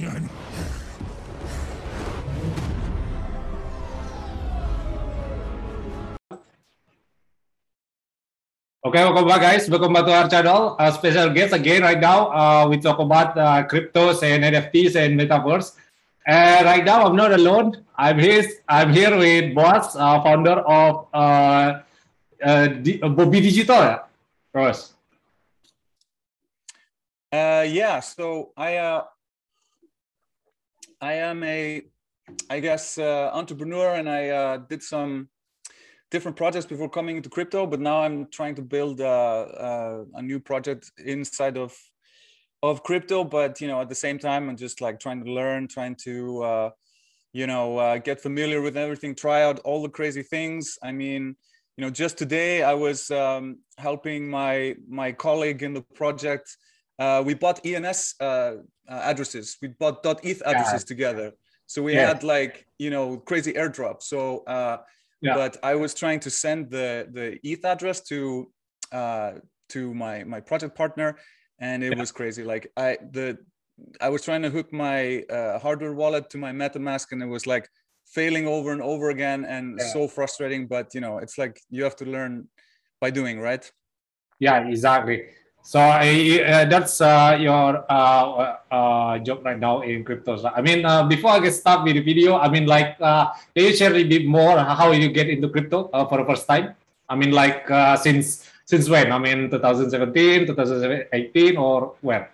Okay, welcome back, guys. Welcome back to our channel. Uh, special guest again right now. Uh, we talk about uh, cryptos and NFTs and metaverse. And right now, I'm not alone. I'm here. I'm here with Boaz, uh, founder of uh, uh, Bobby Digital. Ross. Uh, yeah. So I uh, I am a, I guess, uh, entrepreneur, and I uh, did some different projects before coming into crypto, but now I'm trying to build uh, uh, a new project inside of of crypto. But you know, at the same time, I'm just like trying to learn, trying to uh, you know uh, get familiar with everything, try out all the crazy things. I mean, you know, just today I was um, helping my my colleague in the project. Uh, we bought ENS uh, addresses. We bought .eth addresses together. So we yeah. had like you know crazy airdrop. So yeah. but I was trying to send the the ETH address to uh, to my my project partner, and it yeah. was crazy. Like I the I was trying to hook my uh, hardware wallet to my MetaMask, and it was like failing over and over again, and so frustrating. But you know, it's like you have to learn by doing, right? Yeah, exactly. So uh, that's uh, your uh, uh, job right now in crypto. I mean, uh, before I get start with the video, I mean, like, uh, can you share a bit more how you get into crypto for the first time? I mean, like, since since when? I mean, 2017, 2018, or when?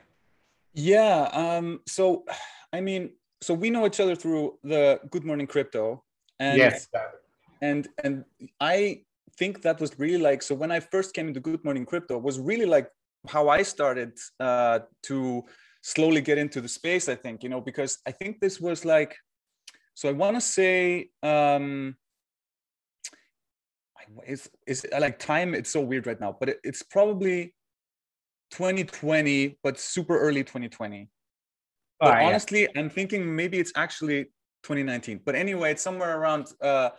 Yeah. Um. So, I mean, so we know each other through the Good Morning Crypto, and yes, and and I think that was really like so when I first came into Good Morning Crypto was really like how I started uh, to slowly get into the space. I think you know because I think this was like, so I want to say, um, is is like time? It's so weird right now, but it, it's probably 2020, but super early 2020. But oh, honestly, yeah. I'm thinking maybe it's actually 2019. But anyway, it's somewhere around uh,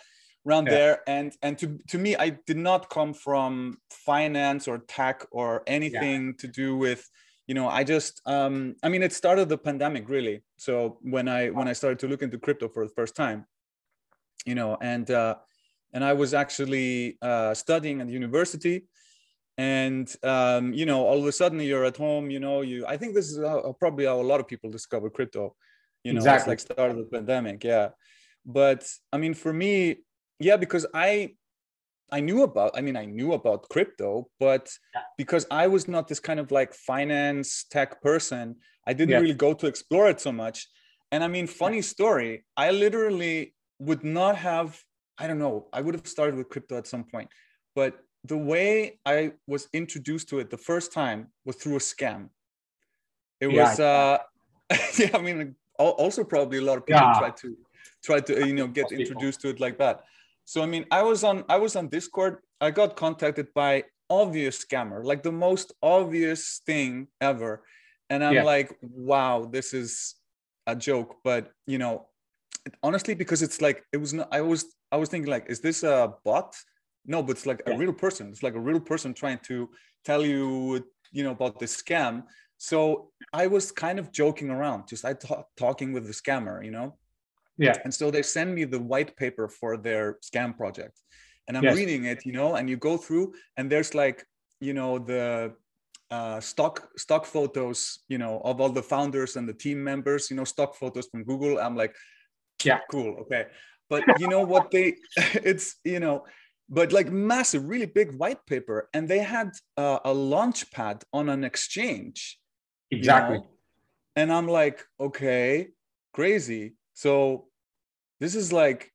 around yeah. there and and to to me i did not come from finance or tech or anything yeah. to do with you know i just um i mean it started the pandemic really so when i when i started to look into crypto for the first time you know and uh and i was actually uh studying at university and um you know all of a sudden you're at home you know you i think this is how, probably how a lot of people discover crypto you know exactly. it's like start of the pandemic yeah but i mean for me yeah because i i knew about i mean i knew about crypto but yeah. because i was not this kind of like finance tech person i didn't yeah. really go to explore it so much. And i mean funny story i literally would not have i don't know i would have started with crypto at some point. But the way i was introduced to it the first time was through a scam. It yeah. was uh yeah i mean also probably a lot of people try to try to you know get introduced to it like that so I mean, I was on I was on Discord. I got contacted by obvious scammer, like the most obvious thing ever. And I'm yeah. like, wow, this is a joke. But you know, honestly, because it's like it was not I was I was thinking like, is this a bot? No, but it's like yeah. a real person. It's like a real person trying to tell you, you know, about this scam. So I was kind of joking around, just I talk, talking with the scammer, you know. Yeah. And so they send me the white paper for their scam project. And I'm yes. reading it, you know, and you go through and there's like, you know, the uh, stock stock photos, you know, of all the founders and the team members, you know, stock photos from Google. I'm like, yeah, cool, okay. But you know what they it's, you know, but like massive, really big white paper. And they had uh, a launch pad on an exchange. Exactly. You know? And I'm like, okay, crazy. So this is like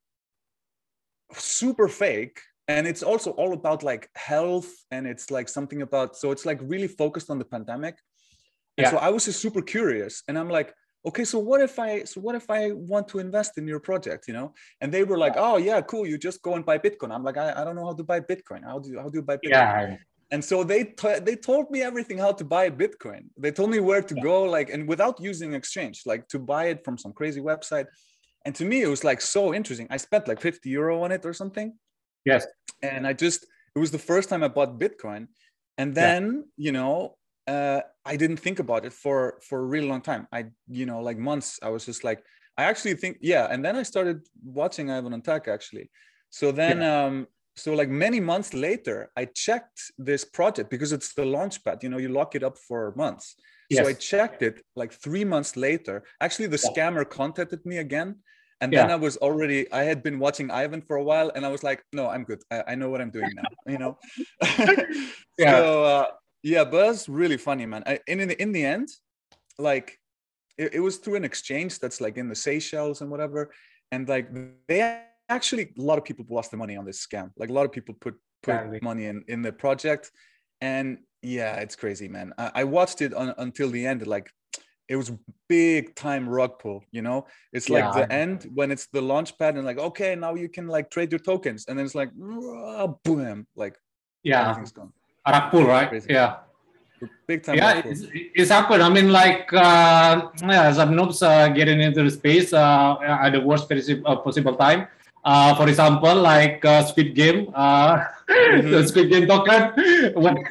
super fake and it's also all about like health and it's like something about so it's like really focused on the pandemic. And yeah. so i was just super curious and i'm like okay so what if i so what if i want to invest in your project you know? And they were like oh yeah cool you just go and buy bitcoin. I'm like i, I don't know how to buy bitcoin. How do you how do you buy bitcoin? Yeah. And so they t- they told me everything how to buy bitcoin they told me where to yeah. go like and without using exchange like to buy it from some crazy website and to me it was like so interesting i spent like 50 euro on it or something yes and i just it was the first time i bought bitcoin and then yeah. you know uh, I didn't think about it for for a really long time. I you know like months. I was just like I actually think yeah, and then I started watching Ivan on Tech actually. So then yeah. um so like many months later, I checked this project because it's the launchpad. You know, you lock it up for months. Yes. So I checked it like three months later. Actually, the yeah. scammer contacted me again. And yeah. then I was already, I had been watching Ivan for a while and I was like, no, I'm good. I, I know what I'm doing now, you know? yeah. So, uh, yeah, but it's really funny, man. I, and in the, in the end, like it, it was through an exchange that's like in the Seychelles and whatever. And like they actually, a lot of people lost their money on this scam. Like a lot of people put, put money in, in the project. And yeah, it's crazy, man. I, I watched it on, until the end. Like it was big time rug pull you know it's like yeah. the end when it's the launch pad and like okay now you can like trade your tokens and then it's like boom like yeah everything's gone rug pull right Crazy. yeah big time yeah it's, it's happened i mean like uh yeah some noobs uh, getting into the space uh at the worst possible time uh, for example, like uh, Squid Game, uh, mm-hmm. the Squid Game token, when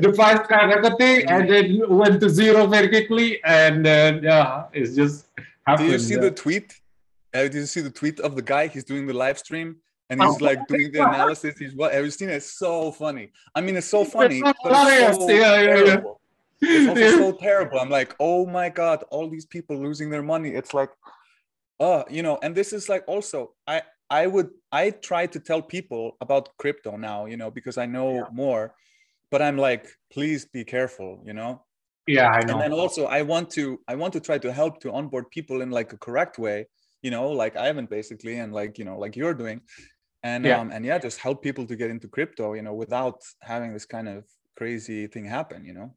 the price skyrocketed and then went to zero very quickly, and uh, yeah, it's just happened. Did you see the tweet? Uh, did you see the tweet of the guy? He's doing the live stream and he's like doing the analysis. He's what? Have you seen it? It's so funny. I mean, it's so funny. It's so yeah, yeah, yeah. It's also so terrible. I'm like, oh my god, all these people losing their money. It's like, uh, you know, and this is like also, I I would I try to tell people about crypto now, you know, because I know yeah. more, but I'm like, please be careful, you know. Yeah, I know. And then also I want to I want to try to help to onboard people in like a correct way, you know, like Ivan basically, and like you know, like you're doing, and yeah. um and yeah, just help people to get into crypto, you know, without having this kind of crazy thing happen, you know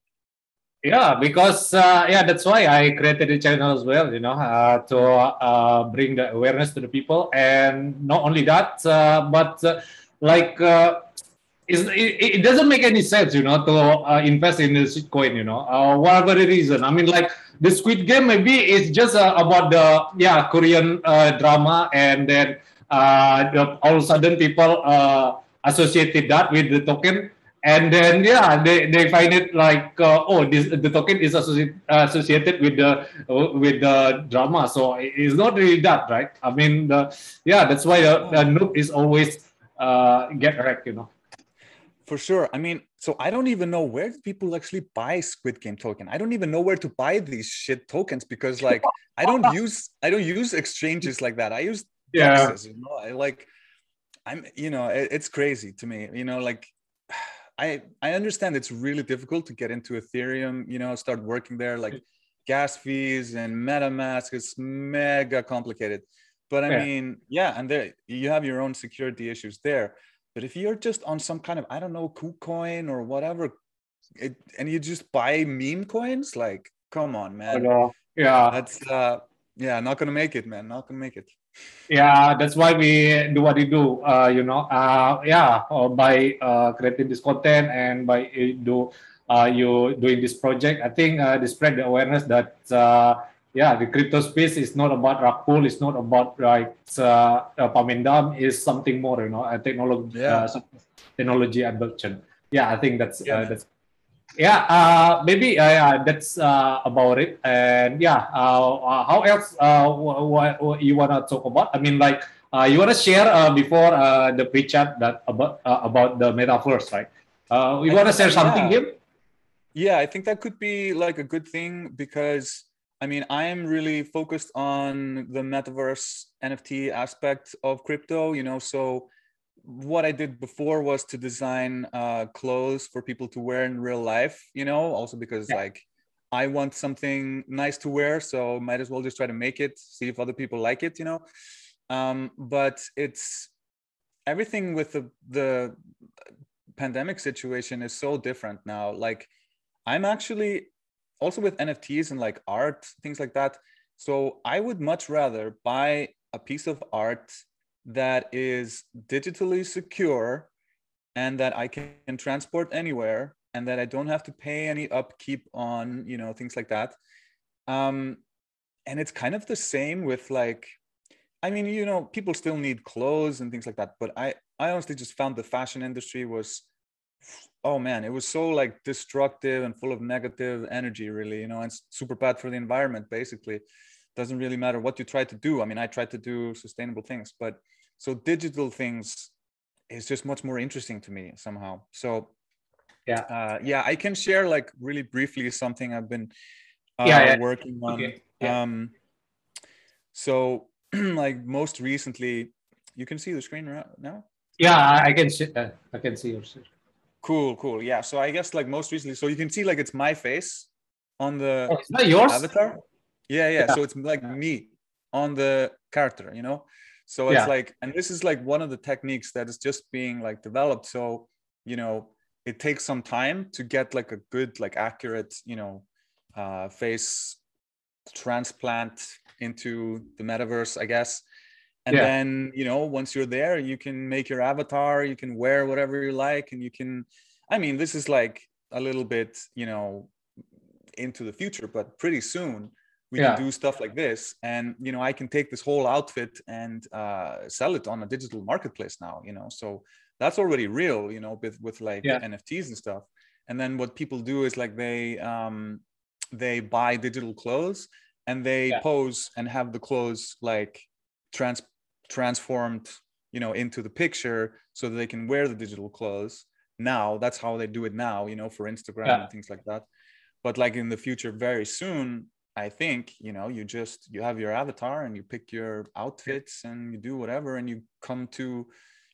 yeah because uh, yeah that's why i created the channel as well you know uh, to uh, bring the awareness to the people. And not only that uh, but uh, like uh, it, it, doesn't make any sense you know to invest in this coin you know whatever the reason. I mean like the squid game maybe it's just about the yeah korean drama and then the, all of a sudden people associated that with the token and then yeah they, they find it like uh, oh this the token is associated associated with the with the drama. So it's not really that right? I mean the, yeah that's why the, the noob is always uh, get wrecked you know? For sure. I mean so i don't even know where people actually buy squid game token. I don't even know where to buy these shit tokens because like i don't use i don't use exchanges like that. I use yeah. you know? I, like i'm you know it, it's crazy to me you know? Like I I understand it's really difficult to get into Ethereum, you know, start working there, like gas fees and MetaMask. is mega complicated. But I yeah. mean, yeah, and there you have your own security issues there. But if you're just on some kind of I don't know KuCoin or whatever, it, and you just buy meme coins, like come on, man. Yeah, that's uh, yeah, not gonna make it, man. Not gonna make it yeah that's why we do what we do uh, you know uh, yeah uh, by uh, creating this content and by uh, do uh, you doing this project i think uh, they spread the awareness that yeah the crypto space is not about rug pull it's not about like uh, uh, is something more you know a technology yeah. technology adoption yeah i think that's yeah. that's yeah uh, maybe uh, yeah, that's uh, about it. And yeah uh, uh how else uh, what, what you want to talk about? I mean like uh, you want to share uh, before uh, the pre-chat that about uh, about the metaverse right? Uh, you want to share something yeah. here? Yeah i think that could be like a good thing because i mean i am really focused on the metaverse nft aspect of crypto you know so what I did before was to design uh, clothes for people to wear in real life, you know, also because yeah. like I want something nice to wear, so might as well just try to make it, see if other people like it, you know. Um, but it's everything with the the pandemic situation is so different now. Like I'm actually also with NFTs and like art, things like that. So I would much rather buy a piece of art that is digitally secure and that I can transport anywhere and that I don't have to pay any upkeep on, you know, things like that. Um, and it's kind of the same with like, I mean, you know, people still need clothes and things like that, but I, I honestly just found the fashion industry was oh man it was so like destructive and full of negative energy really you know and super bad for the environment basically doesn't really matter what you try to do i mean i try to do sustainable things but so digital things is just much more interesting to me somehow. So yeah. uh, yeah i can share like really briefly something i've been uh, yeah, yeah, working on. Okay. yeah. um so like most recently you can see the screen right now yeah i can see uh, i can see your screen. Cool cool. Yeah so i guess like most recently so you can see like it's my face on the oh, yours? avatar. Yeah, yeah, yeah. so it's like me on the character you know so it's yeah. like and this is like one of the techniques that is just being like developed so you know it takes some time to get like a good like accurate you know uh, face transplant into the metaverse i guess and yeah. then you know once you're there you can make your avatar you can wear whatever you like and you can i mean this is like a little bit you know into the future but pretty soon we yeah. can do stuff like this and you know i can take this whole outfit and uh, sell it on a digital marketplace now you know so that's already real you know with with like yeah. nfts and stuff and then what people do is like they um they buy digital clothes and they yeah. pose and have the clothes like trans transformed you know into the picture so that they can wear the digital clothes now that's how they do it now you know for instagram and things like that but like in the future very soon I think you know you just you have your avatar and you pick your outfits and you do whatever and you come to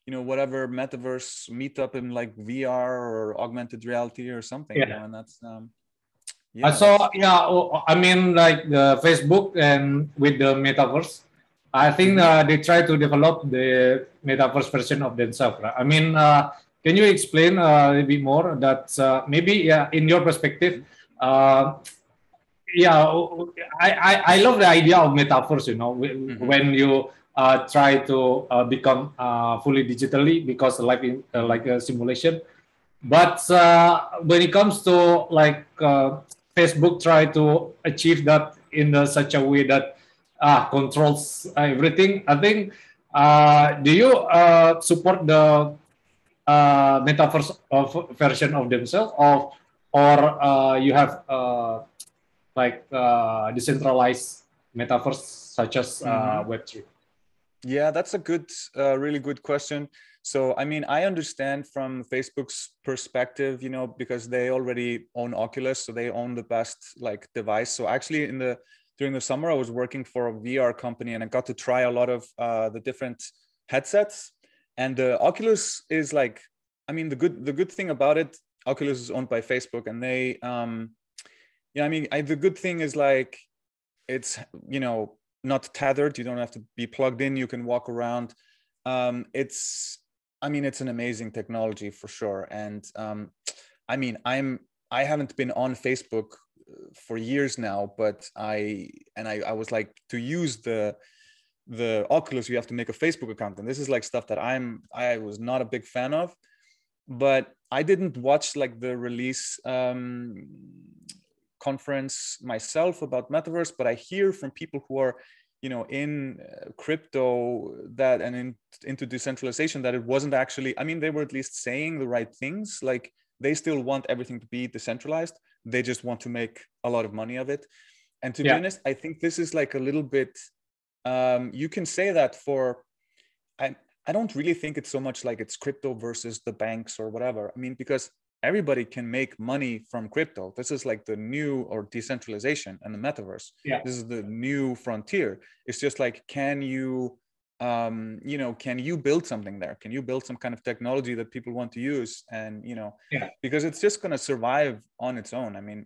you know whatever metaverse meetup in like VR or augmented reality or something. Yeah. You know, and that's um, yeah. So yeah, I mean like the Facebook and with the metaverse, I think mm-hmm. uh, they try to develop the metaverse version of themselves. Right? I mean, uh, can you explain uh, a bit more that uh, maybe yeah, in your perspective? Yeah, I, I, I love the idea of metaverse, You know, mm-hmm. when you uh, try to uh, become uh, fully digitally because like in, uh, like a simulation. But uh, when it comes to like uh, Facebook, try to achieve that in such a way that controls everything. I think. do you support the metaverse of version of themselves, or or you have like uh, decentralized metaverse such as uh, mm-hmm. Web3? Yeah, that's a good, uh, really good question. So, I mean, I understand from Facebook's perspective, you know, because they already own Oculus, so they own the best like device. So, actually, in the during the summer, I was working for a VR company, and I got to try a lot of uh, the different headsets. And the Oculus is like, I mean, the good the good thing about it, Oculus is owned by Facebook, and they um, yeah i mean? I, the good thing is like it's you know not tethered. You don't have to be plugged in. You can walk around. Um, it's i mean it's an amazing technology for sure. And um, i mean i'm i haven't been on facebook uh, for years now but i and I, I was like to use the the oculus you have to make a facebook account. And this is like stuff that i'm i was not a big fan of. But i didn't watch like the release um conference myself about metaverse, but I hear from people who are, you know, in uh, crypto that and in, into decentralization that it wasn't actually. I mean, they were at least saying the right things. Like they still want everything to be decentralized. They just want to make a lot of money of it. And to yeah. be honest, I think this is like a little bit. Um, you can say that for. I I don't really think it's so much like it's crypto versus the banks or whatever. I mean, because everybody can make money from crypto. This is like the new or decentralization and the metaverse. Yeah. This is the new frontier. It's just like, can you, um, you know, can you build something there? Can you build some kind of technology that people want to use? And, you know, yeah. because it's just going to survive on its own. I mean,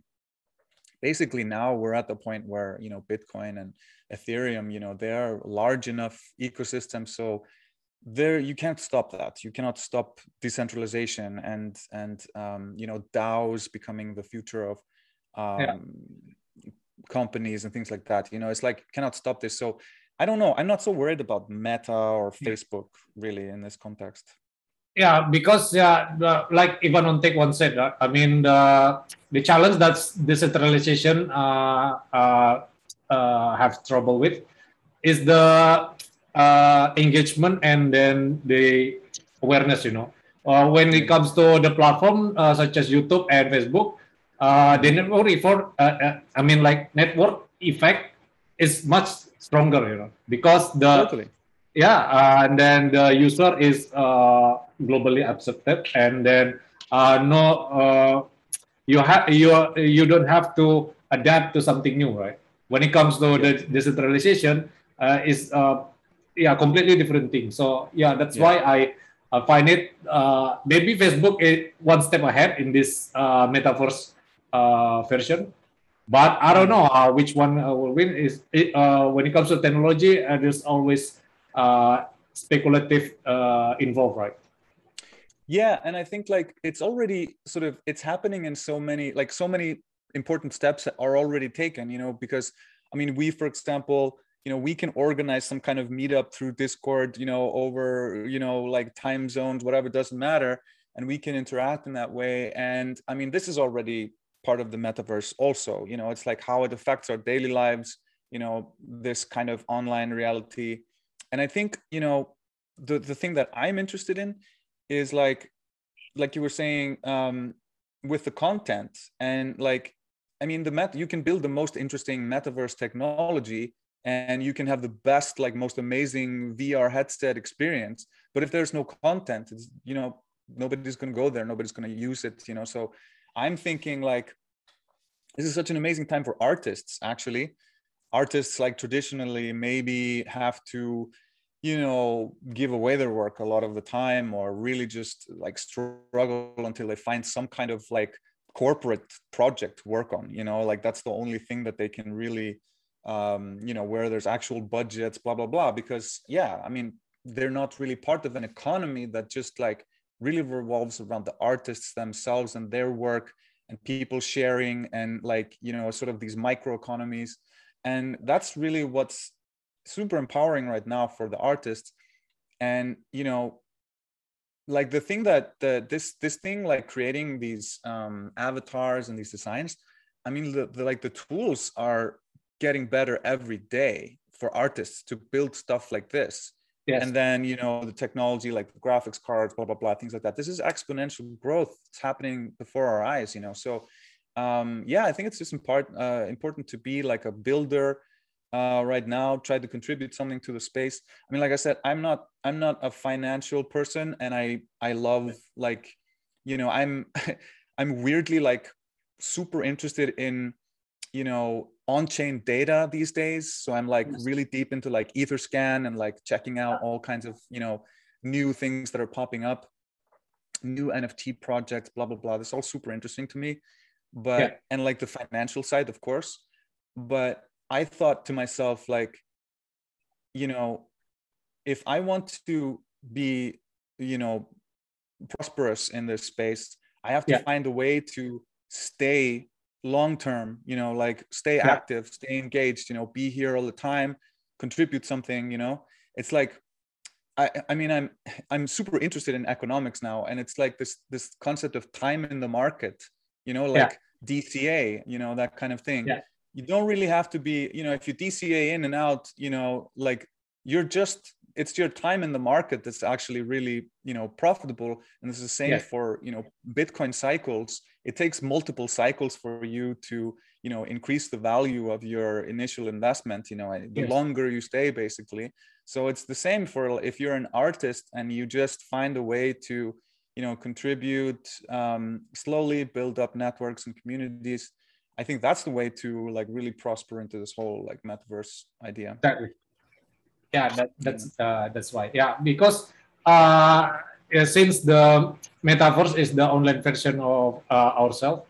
basically now we're at the point where, you know, Bitcoin and Ethereum, you know, they're large enough ecosystems. So there you can't stop that. You cannot stop decentralization and and um, you know daos becoming the future of um, yeah. companies and things like that. You know it's like cannot stop this. So i don't know. I'm not so worried about meta or facebook really in this context. Yeah because yeah like Ivan on Tech once said uh, i mean the, the challenge that decentralization uh, uh, uh, have trouble with is the uh, engagement and then the awareness you know uh, when it comes to the platform uh, such as YouTube and Facebook, uh, the network effect, uh, uh, I mean, like network effect is much stronger, you know, because the totally. yeah, uh, and then the user is globally accepted, and then no, you have you you don't have to adapt to something new, right? When it comes to the decentralization, is yeah completely different thing. So yeah, that's yeah. why I I find it uh, maybe Facebook is one step ahead in this uh, metaverse uh, version, but I don't know uh, which one uh, will win. Is it, uh, when it comes to technology, there's always speculative involved, right? Yeah, and I think like it's already sort of it's happening in so many like so many important steps are already taken. You know, because I mean, we for example you know we can organize some kind of meetup through discord you know over you know like time zones whatever doesn't matter. And we can interact in that way. And i mean this is already part of the metaverse also you know it's like how it affects our daily lives you know this kind of online reality. And i think you know the the thing that i'm interested in is like like you were saying um with the content and like i mean the met you can build the most interesting metaverse technology and you can have the best like most amazing vr headset experience but if there's no content it's you know nobody's going to go there nobody's going to use it you know? So i'm thinking like this is such an amazing time for artists actually. Artists like traditionally maybe have to you know give away their work a lot of the time or really just like struggle until they find some kind of like corporate project to work on you know? Like that's the only thing that they can really um, you know, where there's actual budgets, blah, blah, blah. Because, yeah, I mean, they're not really part of an economy that just like really revolves around the artists themselves and their work and people sharing and like, you know, sort of these micro economies. And that's really what's super empowering right now for the artists. And, you know, like the thing that the, this this thing like creating these um, avatars and these designs i mean the, the like the tools are getting better every day for artists to build stuff like this. Yes. And then, you know, the technology like the graphics cards, blah, blah, blah, things like that. This is exponential growth. It's happening before our eyes, you know. So, um, yeah, I think it's just important, uh, important to be like a builder uh, right now, try to contribute something to the space. I mean, like I said, I'm not, I'm not a financial person and I, I love like, you know, I'm, I'm weirdly like super interested in, you know, on-chain data these days. So i'm like really deep into like etherscan and like checking out all kinds of you know new things that are popping up new nft projects blah blah blah. This is all super interesting to me. But yeah. and like the financial side of course. But i thought to myself like you know if i want to be you know prosperous in this space i have to yeah. find a way to stay long term you know like stay yeah. active stay engaged you know be here all the time contribute something you know it's like I, I mean i'm i'm super interested in economics now and it's like this this concept of time in the market you know like yeah. dca you know that kind of thing yeah. you don't really have to be you know if you dca in and out you know like you're just it's your time in the market that's actually really you know profitable. And it's the same yeah. for you know bitcoin cycles. It takes multiple cycles for you to you know increase the value of your initial investment you know the yes. longer you stay basically. So it's the same for if you're an artist and you just find a way to you know contribute um, slowly build up networks and communities i think that's the way to like really prosper into this whole like metaverse idea. Exactly yeah that, that's uh, that's why. Yeah because uh, since the metaverse is the online version of uh, ourselves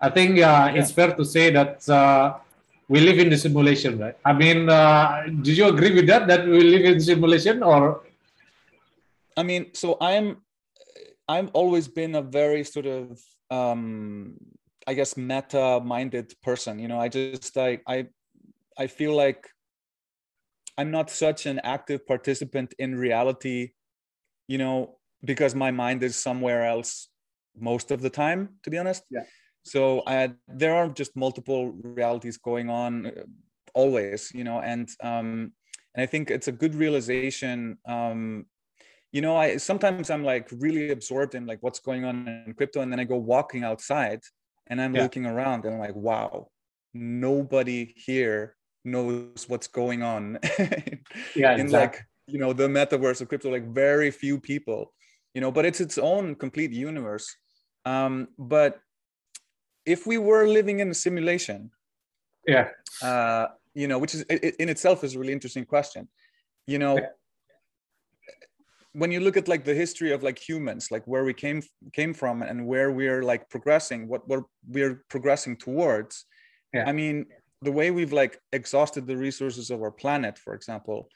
i think uh, yeah. it's fair to say that uh, we live in the simulation right? I mean uh, do you agree with that that we live in simulation or? I mean so i'm i've always been a very sort of um i guess meta minded person you know? I just like i i feel like I'm not such an active participant in reality, you know, because my mind is somewhere else most of the time, to be honest. Yeah. So I, there are just multiple realities going on uh, always, you know, and um, and I think it's a good realization, um, you know i sometimes i'm like really absorbed in like what's going on in crypto and then i go walking outside and i'm yeah. looking around and i'm like wow nobody here knows what's going on yeah, in exactly. like you know the metaverse of crypto like very few people you know but it's its own complete universe um but if we were living in a simulation yeah uh you know which is in itself is a really interesting question you know yeah when you look at like the history of like humans like where we came came from and where we're like progressing what what we're progressing towards yeah. i mean the way we've like exhausted the resources of our planet for example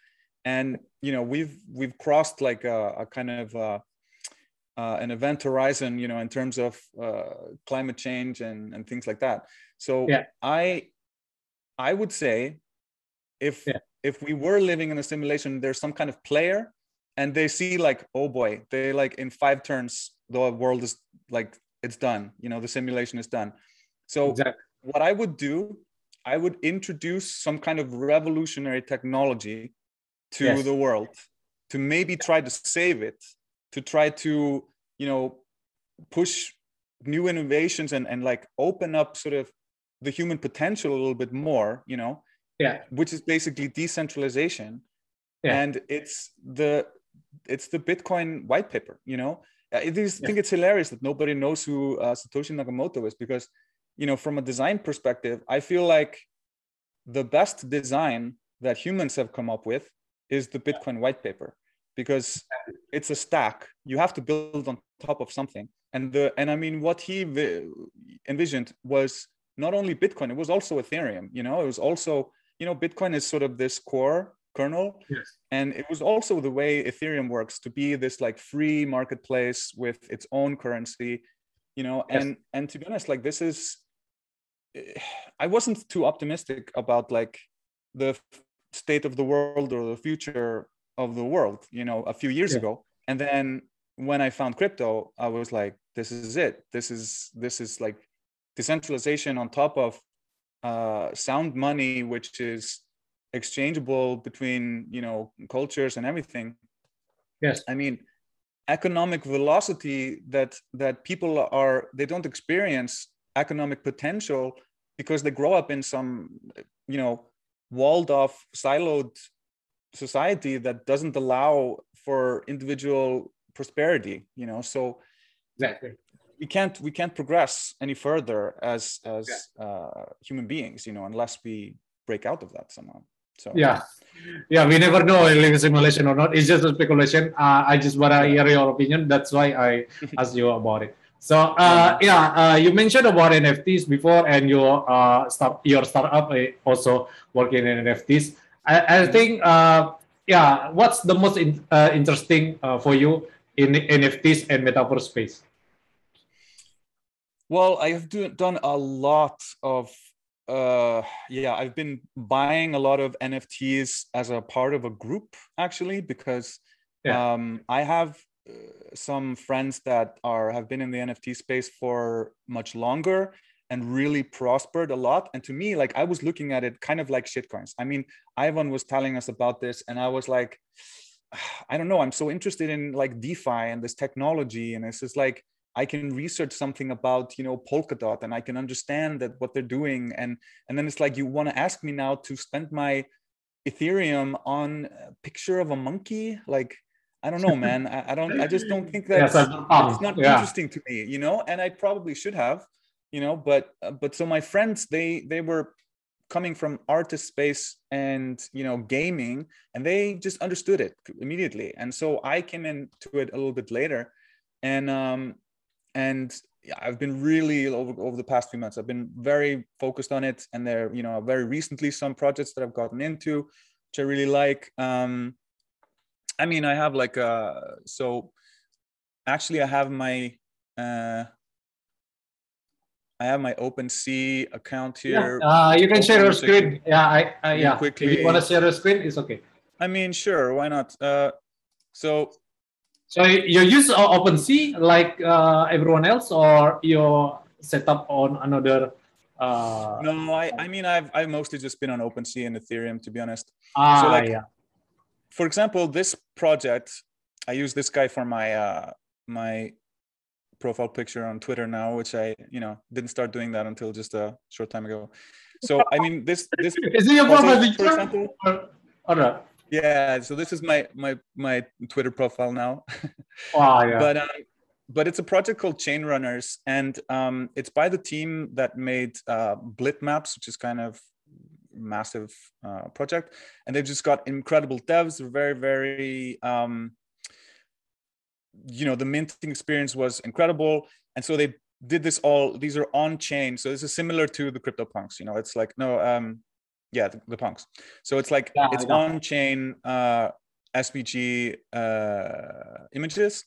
and you know we've we've crossed like a, a kind of uh, uh, an event horizon you know in terms of uh, climate change and and things like that so yeah. i i would say if yeah. if we were living in a simulation there's some kind of player and they see like oh boy they like in five turns the world is like it's done you know the simulation is done so exactly. what i would do i would introduce some kind of revolutionary technology to yes. the world to maybe try to save it to try to you know push new innovations and and like open up sort of the human potential a little bit more you know yeah which is basically decentralization yeah. and it's the it's the Bitcoin white paper. You know, I just yeah. think it's hilarious that nobody knows who uh, Satoshi Nakamoto is because, you know, from a design perspective, I feel like the best design that humans have come up with is the Bitcoin white paper because it's a stack. You have to build on top of something. And the and I mean, what he envisioned was not only Bitcoin; it was also Ethereum. You know, it was also you know, Bitcoin is sort of this core kernel. Yes. And it was also the way Ethereum works to be this like free marketplace with its own currency, you know, yes. and and to be honest, like this is I wasn't too optimistic about like the state of the world or the future of the world, you know, a few years yeah. ago. And then when I found crypto, I was like, this is it. This is this is like decentralization on top of uh, sound money, which is exchangeable between you know cultures and everything yes i mean economic velocity that that people are they don't experience economic potential because they grow up in some you know walled off siloed society that doesn't allow for individual prosperity you know so exactly we can't we can't progress any further as as yeah. uh, human beings you know unless we break out of that somehow so yeah, yeah, we never know if it's simulation or not. It's just a speculation. Uh, I just want to hear your opinion. That's why I asked you about it. So uh, yeah, uh, you mentioned about NFTs before, and your uh, start your startup also working in NFTs. I, I think uh, yeah, what's the most in, uh, interesting uh, for you in NFTs and metaverse space? Well, I have do, done a lot of uh yeah i've been buying a lot of nfts as a part of a group actually because yeah. um i have uh, some friends that are have been in the nft space for much longer and really prospered a lot. And to me like i was looking at it kind of like shitcoins. I mean ivan was telling us about this and i was like i don't know. I'm so interested in like defi and this technology. And it's just like I can research something about you know Polkadot and I can understand that what they're doing. And and then it's like you want to ask me now to spend my Ethereum on a picture of a monkey? Like I don't know man I, I don't I just don't think that's it's not yeah. interesting to me you know and I probably should have you know but uh, but so my friends they they were coming from artist space and you know gaming and they just understood it immediately and so i came into it a little bit later and um and I've been really over, over the past few months. I've been very focused on it, and there, you know, very recently some projects that I've gotten into, which I really like. Um, I mean, I have like uh, so actually I have my uh, I have my OpenSea account here. Yeah. Uh, you can share your screen. Yeah, I, uh, yeah. Quickly. If you want to share your screen, it's okay. I mean, sure, why not? Uh, so so you use OpenSea like uh, everyone else, or you set up on another? Uh... No, I, I mean I've I've mostly just been on OpenSea and Ethereum to be honest. Ah, so like, yeah. For example, this project, I use this guy for my uh, my profile picture on Twitter now, which I you know didn't start doing that until just a short time ago. So I mean, this this is it your profile picture? Or, or Yeah, so this is my my my Twitter profile now. Wow, yeah. but um, but it's a project called Chain Runners, and um, it's by the team that made uh, Blitmaps, which is kind of massive uh, project, and they've just got incredible devs. Very very um, you know the minting experience was incredible, and so they did this all. These are on chain, so this is similar to the crypto punks. You know, it's like no, um, yeah, the, the punks. So it's like Yeah, it's on chain uh, SVG uh, images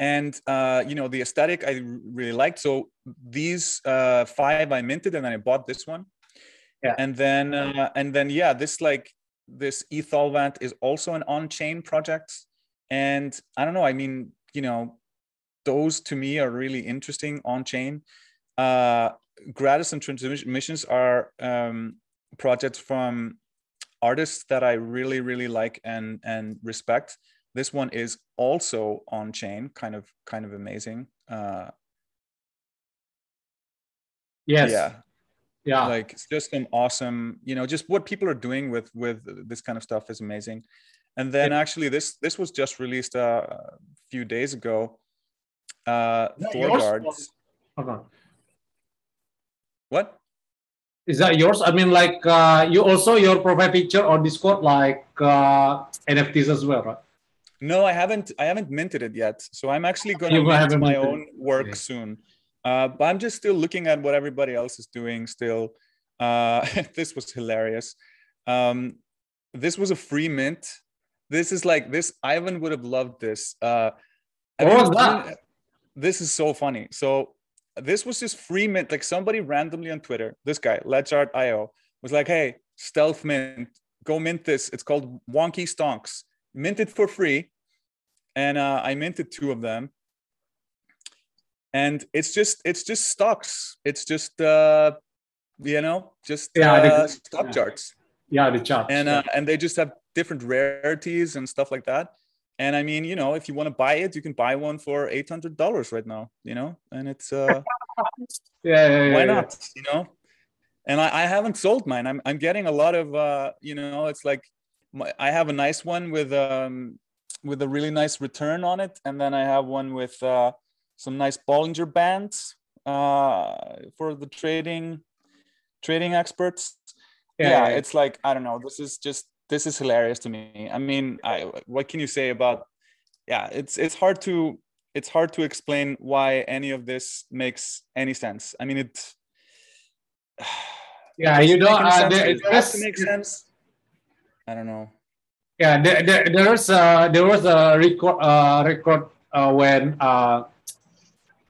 and uh, you know the aesthetic I really liked. So these uh, five I minted, and then I bought this one. Yeah. And then uh, and then yeah, this like this Etholvant is also an on-chain project, and I don't know. I mean, you know, those to me are really interesting on-chain. Uh, Gratis and Transmissions are um, projects from artists that I really really like and and respect this one is also on chain kind of kind of amazing uh yes. yeah Yeah. like it's just an awesome you know just what people are doing with with this kind of stuff is amazing and then actually this this was just released uh, a few days ago uh that yours? Thorgard's Hold on. what Is that yours? I mean, like uh, you also your profile picture on Discord, like uh, NFTs as well, right? No, I haven't. I haven't minted it yet. So I'm actually going to mint my minted own work Okay. soon. Uh, but I'm just still looking at what everybody else is doing. Still, uh, this was hilarious. Um, this was a free mint. This is like this. Ivan would have loved this. Uh, What was that? This is so funny. So this was just free mint. Like somebody randomly on Twitter, this guy Ledgart.io was like, "Hey, stealth mint, go mint this. It's called Wonky Stonks." Mint it for free, and uh, I minted two of them. And it's just it's just stocks. It's just uh, you know just Yeah, uh, the- stock yeah. charts Yeah, the chart. and uh, and they just have different rarities and stuff like that. And I mean, you know, if you want to buy it, you can buy one for eight hundred dollars right now. You know, and it's uh, yeah, yeah, yeah, why yeah. not? You know, and I, I haven't sold mine. I'm I'm getting a lot of uh, you know, it's like my, I have a nice one with um with a really nice return on it, and then I have one with uh, some nice Bollinger bands uh, for the trading trading experts. Yeah, yeah, yeah. it's like i don't know this is just this is hilarious to me. I mean i what can you say about yeah it's it's hard to it's hard to explain why any of this makes any sense. I mean it Yeah, you don't. uh, there, it has to make sense? I don't know. Yeah, there, there, there was uh, there was a record uh, record uh, when uh,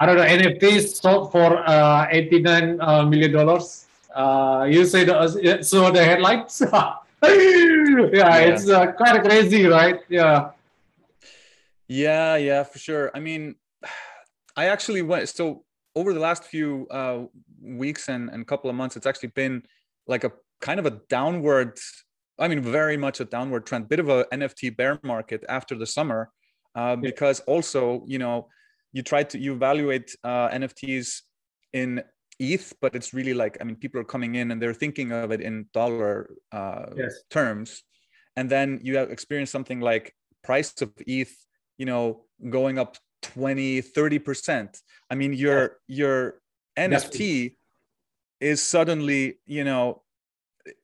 I don't know NFTs sold for uh, eighty nine uh, million dollars. Uh, you say the so the headlines. yeah, it's uh, quite crazy, right? Yeah. Yeah, yeah, for sure. I mean, I actually went so over the last few uh, weeks and and couple of months, it's actually been like a kind of a downward. I mean, very much a downward trend, bit of a NFT bear market after the summer, uh, Yeah. because also you know you try to you evaluate uh, NFTs in ETH, but it's really like I mean, people are coming in and they're thinking of it in dollar uh, Yes. terms, and then you have experienced something like price of ETH you know going up 20 30% i mean your your nft is suddenly you know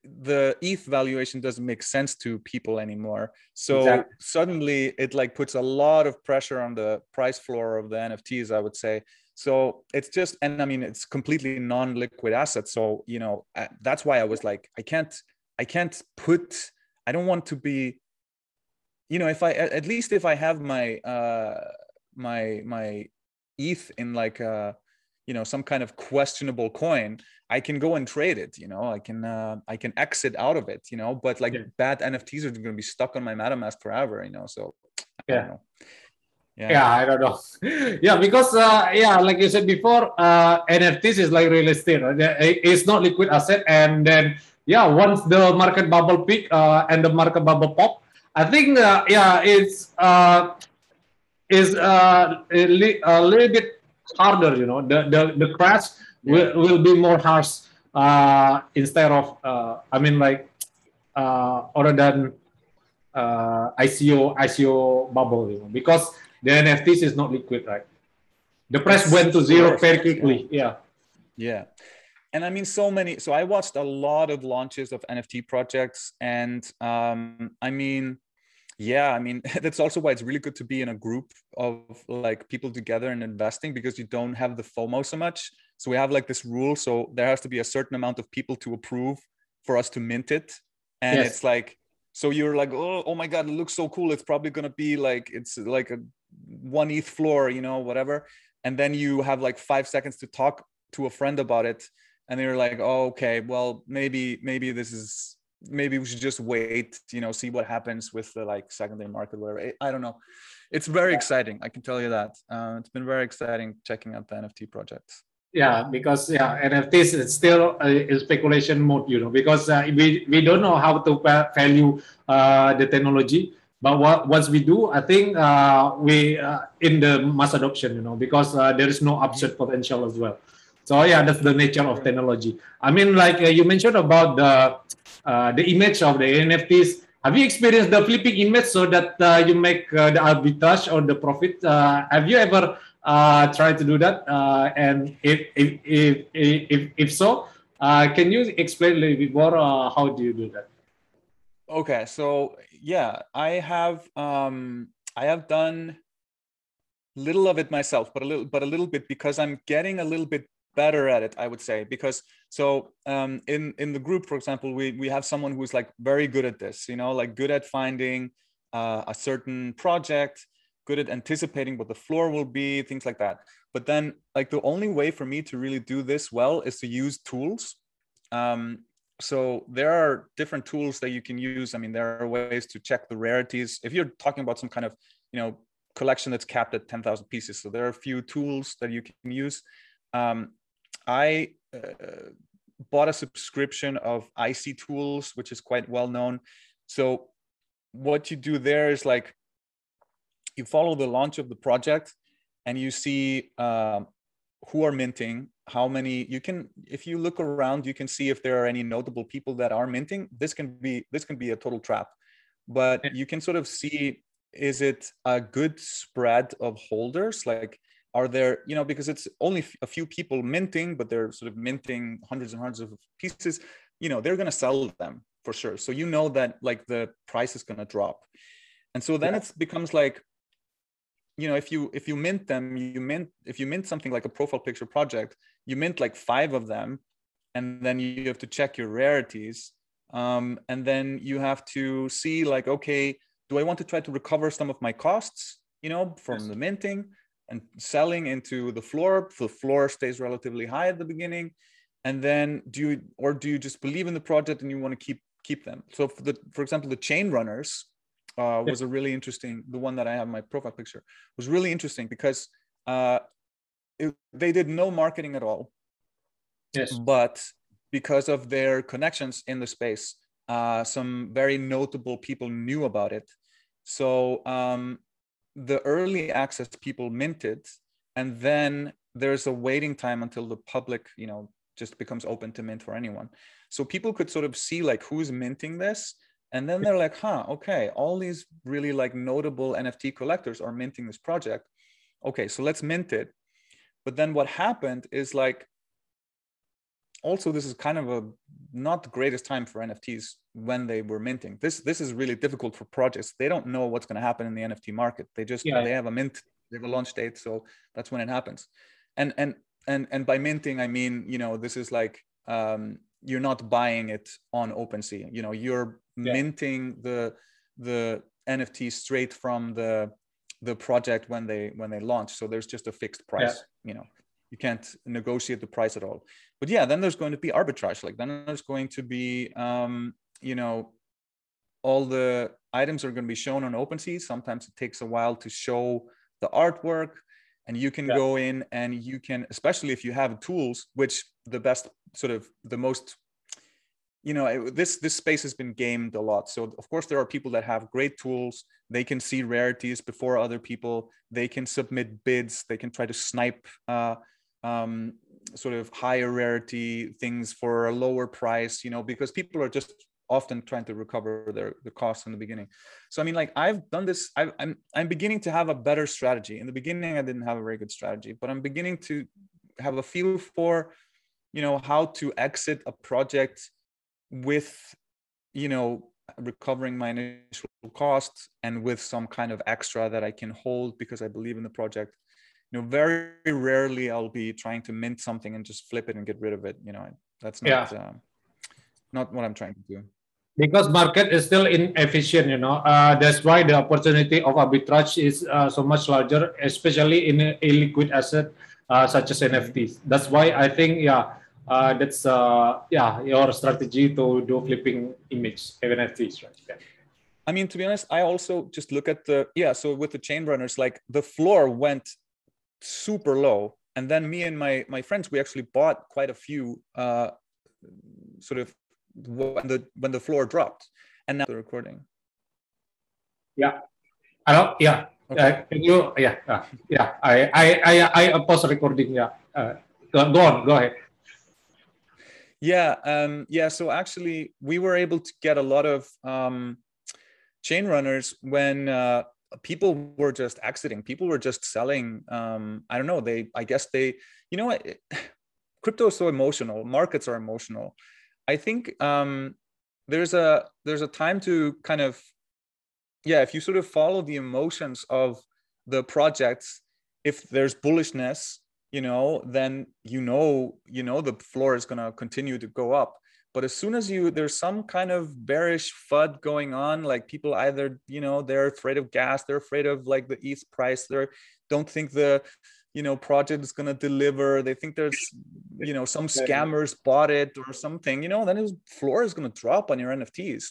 the eth valuation doesn't make sense to people anymore. So Exactly. suddenly it like puts a lot of pressure on the price floor of the nfts i would say. So it's just and i mean it's completely non-liquid asset so you know uh, that's why i was like i can't i can't put i don't want to be you know if i at at least if i have my uh my my eth in like uh you know some kind of questionable coin i can go and trade it you know i can uh i can exit out of it you know but like Yeah. bad nfts are going to be stuck on my metamask forever you know so Yeah. yeah yeah i don't know yeah because uh, yeah like you said before uh, nfts is like real estate right? It's not liquid asset and then yeah once the market bubble peak uh, and the market bubble pop I think uh, yeah, it's uh, is uh, a, li- a little bit harder. You know, the the, the crash yeah. will, will be more harsh uh, instead of uh, I mean like uh, other than uh, ICO ICO bubble. You know, because the NFTs is not liquid, right? The price went to zero very quickly. Yeah. Yeah and I mean, so many. So I watched a lot of launches of NFT projects, and um, I mean, yeah, I mean, that's also why it's really good to be in a group of like people together and investing because you don't have the FOMO so much. So we have like this rule. So there has to be a certain amount of people to approve for us to mint it, and yes. it's like. So you're like, oh, oh my God, it looks so cool. It's probably gonna be like it's like a one ETH floor, you know, whatever. And then you have like five seconds to talk to a friend about it and they're like oh okay well maybe maybe this is maybe we should just wait you know see what happens with the like secondary market whatever. I don't know. It's very yeah. exciting i can tell you that. Uh, it's been very exciting checking out the nft projects. Yeah because yeah nfts is still a, speculation mode you know because uh, we we don't know how to value uh, the technology. But what, once we do i think uh, we uh, in the mass adoption you know because uh, there is no upside potential as well so yeah, that's the nature of technology. I mean, like uh, you mentioned about the uh, the image of the NFTs. Have you experienced the flipping image so that uh, you make uh, the arbitrage or the profit? Uh, have you ever uh, tried to do that? and if if if if, if so, can you explain a little bit more? how do you do that? Okay, so yeah, I have um, I have done little of it myself, but a little but a little bit because I'm getting a little bit better at it i would say because so um, in in the group for example we we have someone who's like very good at this you know like good at finding uh, a certain project good at anticipating what the floor will be things like that. But then like the only way for me to really do this well is to use tools. Um, so there are different tools that you can use. I mean there are ways to check the rarities. If you're talking about some kind of you know collection that's capped at 10,000 pieces so there are a few tools that you can use. Um, I uh, bought a subscription of icy.tools, which is quite well known. So what you do there is like you follow the launch of the project and you see uh, who are minting how many you can if you look around you can see if there are any notable people that are minting this can be this can be a total trap. But you can sort of see is it a good spread of holders? Like are there you know because it's only a few people minting but they're sort of minting hundreds and hundreds of pieces you know they're going to sell them for sure so you know that like the price is going to drop and so then yeah. it becomes like you know if you if you mint them you mint if you mint something like a profile picture project you mint like five of them and then you have to check your rarities um, and then you have to see like okay do i want to try to recover some of my costs you know from yes. the minting and selling into the floor. The floor stays relatively high at the beginning, and then do you or do you just believe in the project and you want to keep keep them? So for the for example, the chain runners uh, was a really interesting. The one that I have my profile picture was really interesting because uh, it, they did no marketing at all. Yes, but because of their connections in the space, uh, some very notable people knew about it. So um, the early access people minted and then there's a waiting time until the public you know just becomes open to mint for anyone. So people could sort of see like who's minting this and then they're like huh okay all these really like notable nft collectors are minting this project. Okay so let's mint it. But then what happened is like also this is kind of a not the greatest time for nfts when they were minting this this is really difficult for projects they don't know what's going to happen in the nft market they just yeah. they have a mint they have a launch date so that's when it happens and and and and by minting i mean you know this is like um you're not buying it on OpenSea. You know, you're yeah. minting the the NFT straight from the the project when they when they launch. So there's just a fixed price. Yeah. You know, you can't negotiate the price at all. But yeah then there's going to be arbitrage. Like then there's going to be um, you know all the items are going to be shown on OpenSea. Sometimes it takes a while to show the artwork, and you can yeah. go in and you can, especially if you have tools, which the best sort of the most, you know this this space has been gamed a lot. So of course there are people that have great tools. They can see rarities before other people. They can submit bids. They can try to snipe uh, um, sort of higher rarity things for a lower price you know because people are just often trying to recover their the costs in the beginning. So i mean like i've done this i I'm, I'm beginning to have a better strategy. In the beginning i didn't have a very good strategy but i'm beginning to have a feel for you know how to exit a project with you know recovering my initial costs and with some kind of extra that i can hold because i believe in the project you know very rarely i'll be trying to mint something and just flip it and get rid of it you know that's not yeah. um, not what i'm trying to do because market is still inefficient you know uh, that's why the opportunity of arbitrage is uh, so much larger especially in illiquid asset uh, such as nfts that's why i think yeah uh, that's uh, yeah your strategy to do flipping image even nfts right yeah. I mean, to be honest, I also just look at the yeah. So with the chain runners, like the floor went super low. And then me and my my friends we actually bought quite a few uh sort of when the when the floor dropped. And now the recording. Yeah. Hello? Yeah. Okay. uh, can you yeah uh, yeah. I i i i pause recording. Yeah. Uh, go, go on. Go ahead. Yeah um yeah. So actually we were able to get a lot of um chain runners when uh people were just exiting. People were just selling um i don't know they i guess they you know what crypto is so emotional markets are emotional. I think um there's a there's a time to kind of yeah if you sort of follow the emotions of the projects if there's bullishness you know then you know you know the floor is going to continue to go up but as soon as you there's some kind of bearish fud going on like people either you know they're afraid of gas they're afraid of like the eth price they don't think the you know project is going to deliver they think there's you know some scammers bought it or something you know then his floor is going to drop on your nfts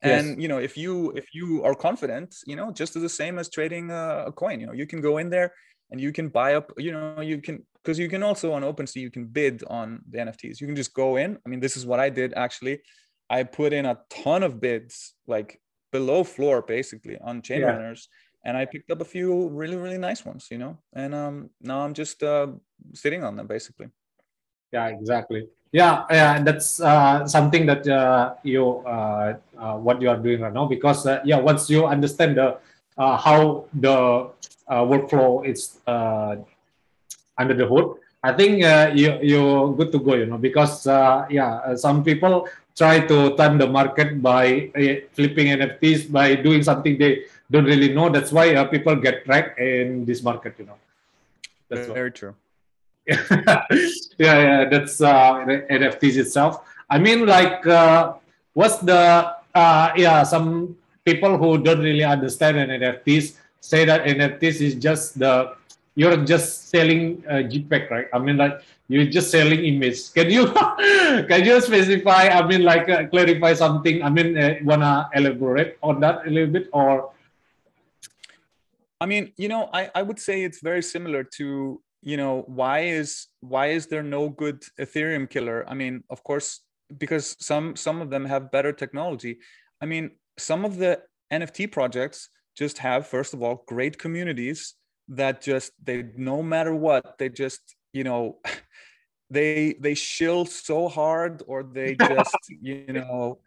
and yes. you know if you if you are confident you know just as the same as trading a, a coin you know you can go in there and you can buy up you know you can because you can also on OpenSea you can bid on the NFTs. You can just go in. I mean, this is what I did actually. I put in a ton of bids, like below floor, basically on chain yeah. runners, and I picked up a few really really nice ones, you know. And um, now I'm just uh, sitting on them, basically. Yeah, exactly. Yeah, yeah, and that's uh, something that uh, you uh, uh, what you are doing right now because uh, yeah, once you understand the uh, how the uh, workflow is uh, under the hood, I think uh, you you're good to go. You know, because uh, yeah, uh, some people try to time the market by uh, flipping NFTs by doing something they don't really know. That's why uh, people get trapped in this market. You know, that's very what. true. yeah, yeah, that's uh, NFTs itself. I mean, like, what's the yeah some people who don't really understand NFTs say that NFTs is just the you're just selling a JPEG, right? I mean, like you're just selling image. Can you can you specify? I mean, like uh, clarify something. I mean, uh, wanna elaborate on that a little bit, or? I mean, you know, I I would say it's very similar to you know why is why is there no good Ethereum killer? I mean, of course, because some some of them have better technology. I mean, some of the NFT projects just have first of all great communities that just they no matter what they just you know they they shill so hard or they just you know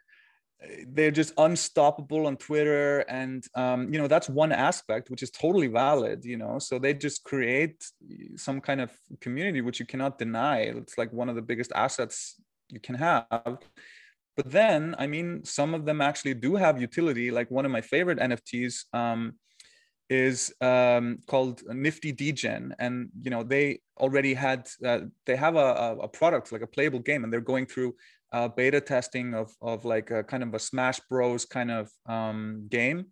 they're just unstoppable on twitter. And um, you know that's one aspect which is totally valid you know. So they just create some kind of community which you cannot deny. It's like one of the biggest assets you can have. But then i mean some of them actually do have utility like one of my favorite nfts um, is um, called Nifty Degen, and you know they already had uh, they have a, a product like a playable game, and they're going through uh, beta testing of of like a kind of a Smash Bros kind of um, game.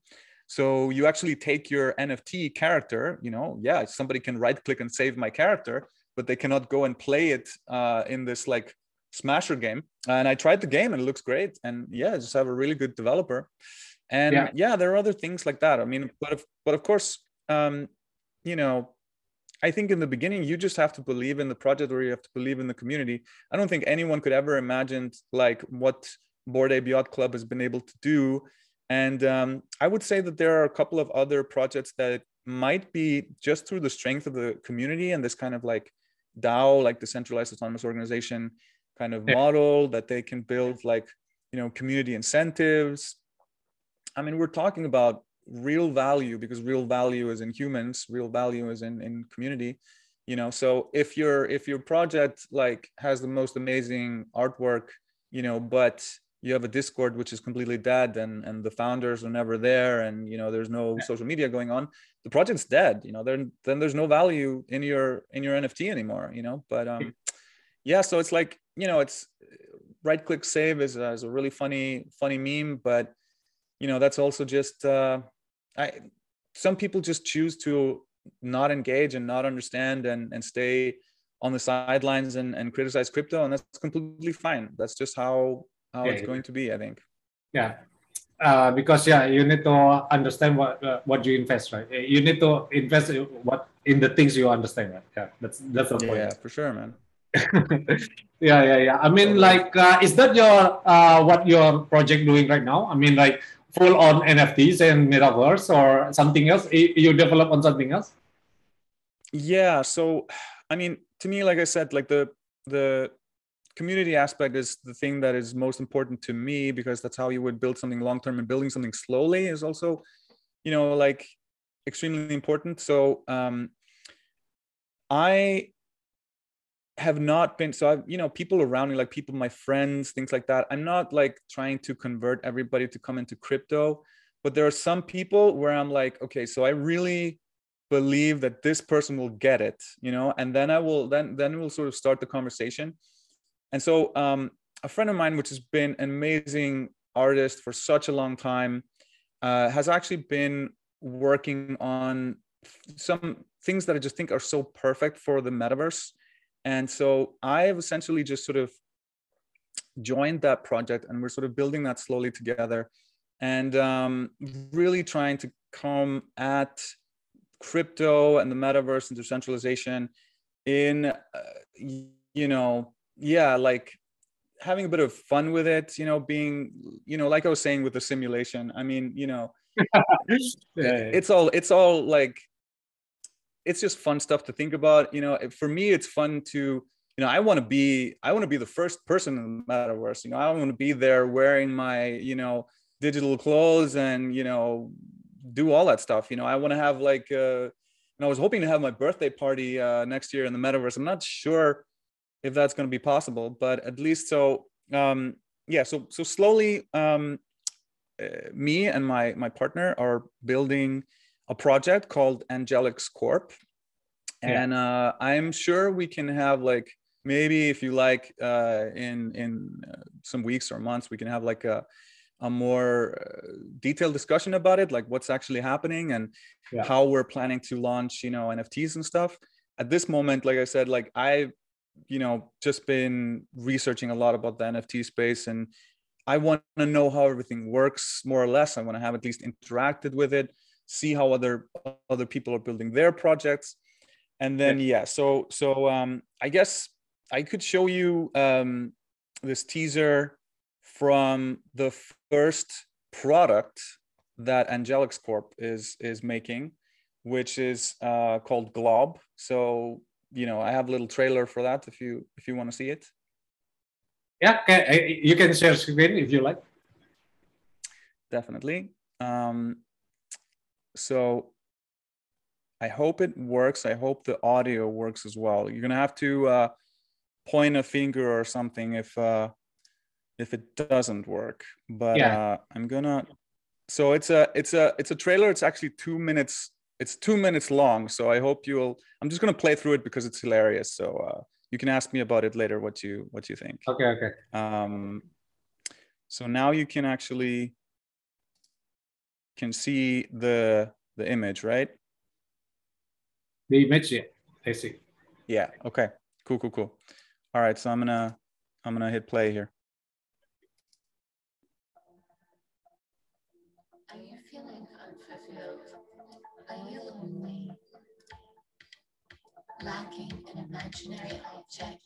So you actually take your NFT character, you know, yeah, somebody can right click and save my character, but they cannot go and play it uh, in this like Smasher game. And I tried the game and it looks great. And yeah, just have a really good developer and yeah. yeah. there are other things like that i mean but of but of course um you know I think in the beginning you just have to believe in the project or you have to believe in the community. I don't think anyone could ever imagine like what Bored Ape Yacht Club has been able to do. And um, I would say that there are a couple of other projects that might be just through the strength of the community and this kind of like DAO, like the decentralized autonomous organization kind of yeah. model that they can build like, you know, community incentives. I mean, we're talking about real value because real value is in humans, real value is in, in community you know? So if your if your project like has the most amazing artwork you know but you have a discord which is completely dead and and the founders are never there and you know there's no social media going on the project's dead you know? Then then there's no value in your in your nft anymore you know? But um yeah so it's like you know it's right click save is, uh, is a really funny funny meme but you know that's also just uh i some people just choose to not engage and not understand and and stay on the sidelines and, and criticize crypto and that's completely fine. That's just how how yeah, it's going to be i think. Yeah. Uh, because yeah you need to understand what uh, what you invest right? You need to invest in what in the things you understand right? Yeah that's that's the point. Yeah for sure man. Yeah yeah yeah. I mean like uh, is that your uh, what your project doing right now? I mean like full on nfts and metaverse or something else? You develop on something else? Yeah so i mean to me like i said like the the community aspect is the thing that is most important to me because that's how you would build something long term and building something slowly is also you know like extremely important. So um i have not been so I've, you know people around me like people my friends things like that i'm not like trying to convert everybody to come into crypto but there are some people where i'm like okay so i really believe that this person will get it you know and then i will then then we'll sort of start the conversation and so um, a friend of mine, which has been an amazing artist for such a long time, uh, has actually been working on some things that I just think are so perfect for the metaverse. And so I've essentially just sort of joined that project and we're sort of building that slowly together and um, really trying to come at crypto and the metaverse and decentralization in, uh, you know, yeah, like having a bit of fun with it, you know, being, you know, like I was saying with the simulation, I mean, you know, yeah. it's all, it's all like, it's just fun stuff to think about. You know, for me, it's fun to, you know, I want to be, I want to be the first person in the metaverse. You know, I want to be there wearing my, you know, digital clothes and, you know, do all that stuff. You know, I want to have like, uh, and I was hoping to have my birthday party uh, next year in the metaverse. I'm not sure if that's going to be possible but at least so um yeah so so slowly um uh, me and my my partner are building a project called angelix corp and yeah. uh i'm sure we can have like maybe if you like uh in in uh, some weeks or months we can have like a a more uh, detailed discussion about it like what's actually happening and yeah. how we're planning to launch you know nfts and stuff at this moment like i said like i you know just been researching a lot about the nft space and i want to know how everything works more or less i want to have at least interacted with it see how other other people are building their projects and then yeah so so um i guess i could show you um this teaser from the first product that angelix corp is is making which is uh, called glob so you know, I have a little trailer for that if you if you want to see it. Yeah, you can share screen if you like. Definitely. Um, so I hope it works. I hope the audio works as well. You're gonna have to uh, point a finger or something if uh, if it doesn't work. But yeah. uh, I'm gonna. So it's a it's a it's a trailer. It's actually two minutes it's two minutes long so i hope you'll i'm just going to play through it because it's hilarious so uh, you can ask me about it later what you what you think okay okay um so now you can actually can see the the image right? The image yeah i see. Yeah okay. Cool cool cool. All right so i'm gonna i'm gonna hit play here. Lacking an imaginary object.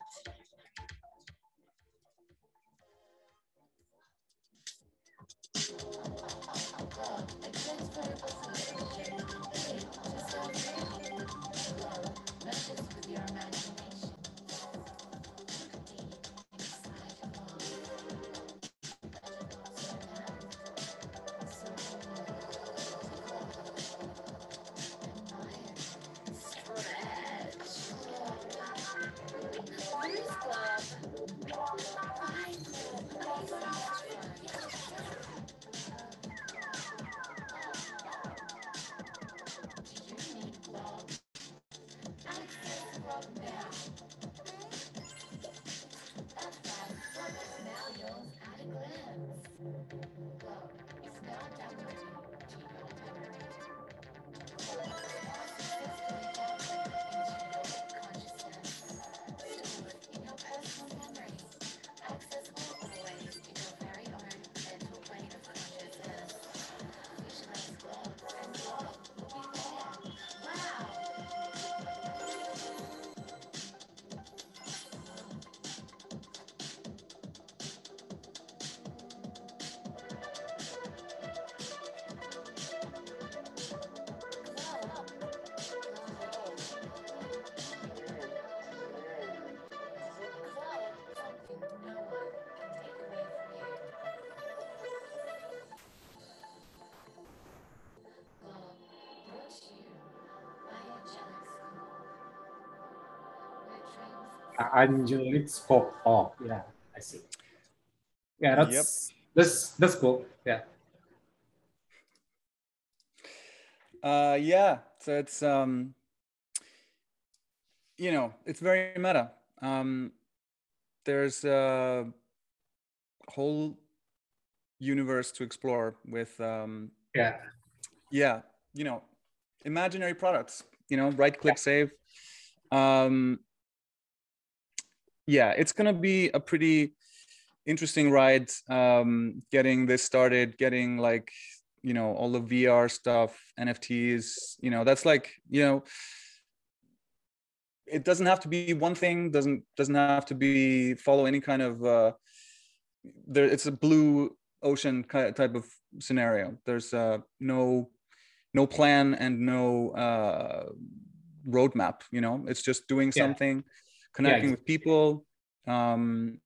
Angelic scope. Oh, yeah, I see. Yeah, that's yep. that's that's cool. Yeah. Uh, yeah. So it's um, you know, it's very meta. Um, there's a whole universe to explore with um, yeah, yeah. You know, imaginary products. You know, right click yeah. save. Um, yeah, it's gonna be a pretty interesting ride. Um, getting this started, getting like you know all the VR stuff, NFTs. You know, that's like you know, it doesn't have to be one thing. Doesn't doesn't have to be follow any kind of. Uh, there, it's a blue ocean type of scenario. There's uh, no no plan and no uh, roadmap. You know, it's just doing yeah. something connecting yeah. with people, um,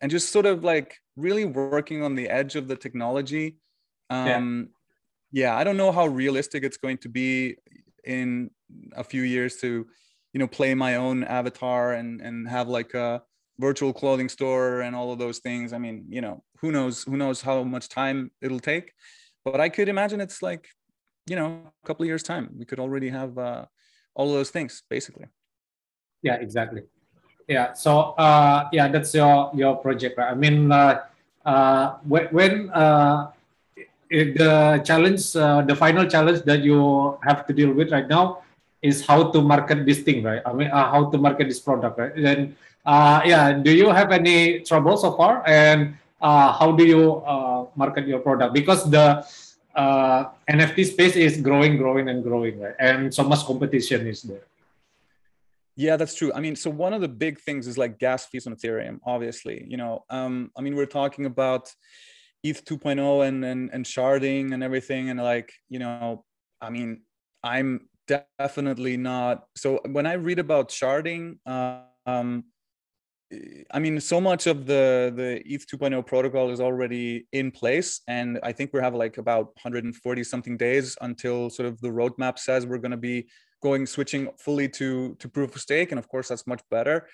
and just sort of like really working on the edge of the technology. Um, yeah. yeah, I don't know how realistic it's going to be in a few years to, you know, play my own avatar and and have like a virtual clothing store and all of those things. I mean, you know, who knows? Who knows how much time it'll take? But I could imagine it's like, you know, a couple of years time, we could already have uh, all of those things, basically. Yeah, exactly. Yeah so uh, yeah that's your your project right? I mean uh, uh, when, when uh, the challenge uh, the final challenge that you have to deal with right now is how to market this thing right? I mean uh, how to market this product right? Then yeah do you have any trouble so far? And uh, how do you uh, market your product? Because the uh, nft space is growing growing and growing right? And so much competition is there yeah, that's true. I mean, so one of the big things is like gas fees on Ethereum, obviously. You know, um, I mean, we're talking about ETH 2.0 and, and and sharding and everything, and like, you know, I mean, I'm definitely not. So when I read about sharding, um, I mean, so much of the the ETH 2.0 protocol is already in place, and I think we have like about 140 something days until sort of the roadmap says we're going to be going switching fully to to proof of stake and of course that's much better.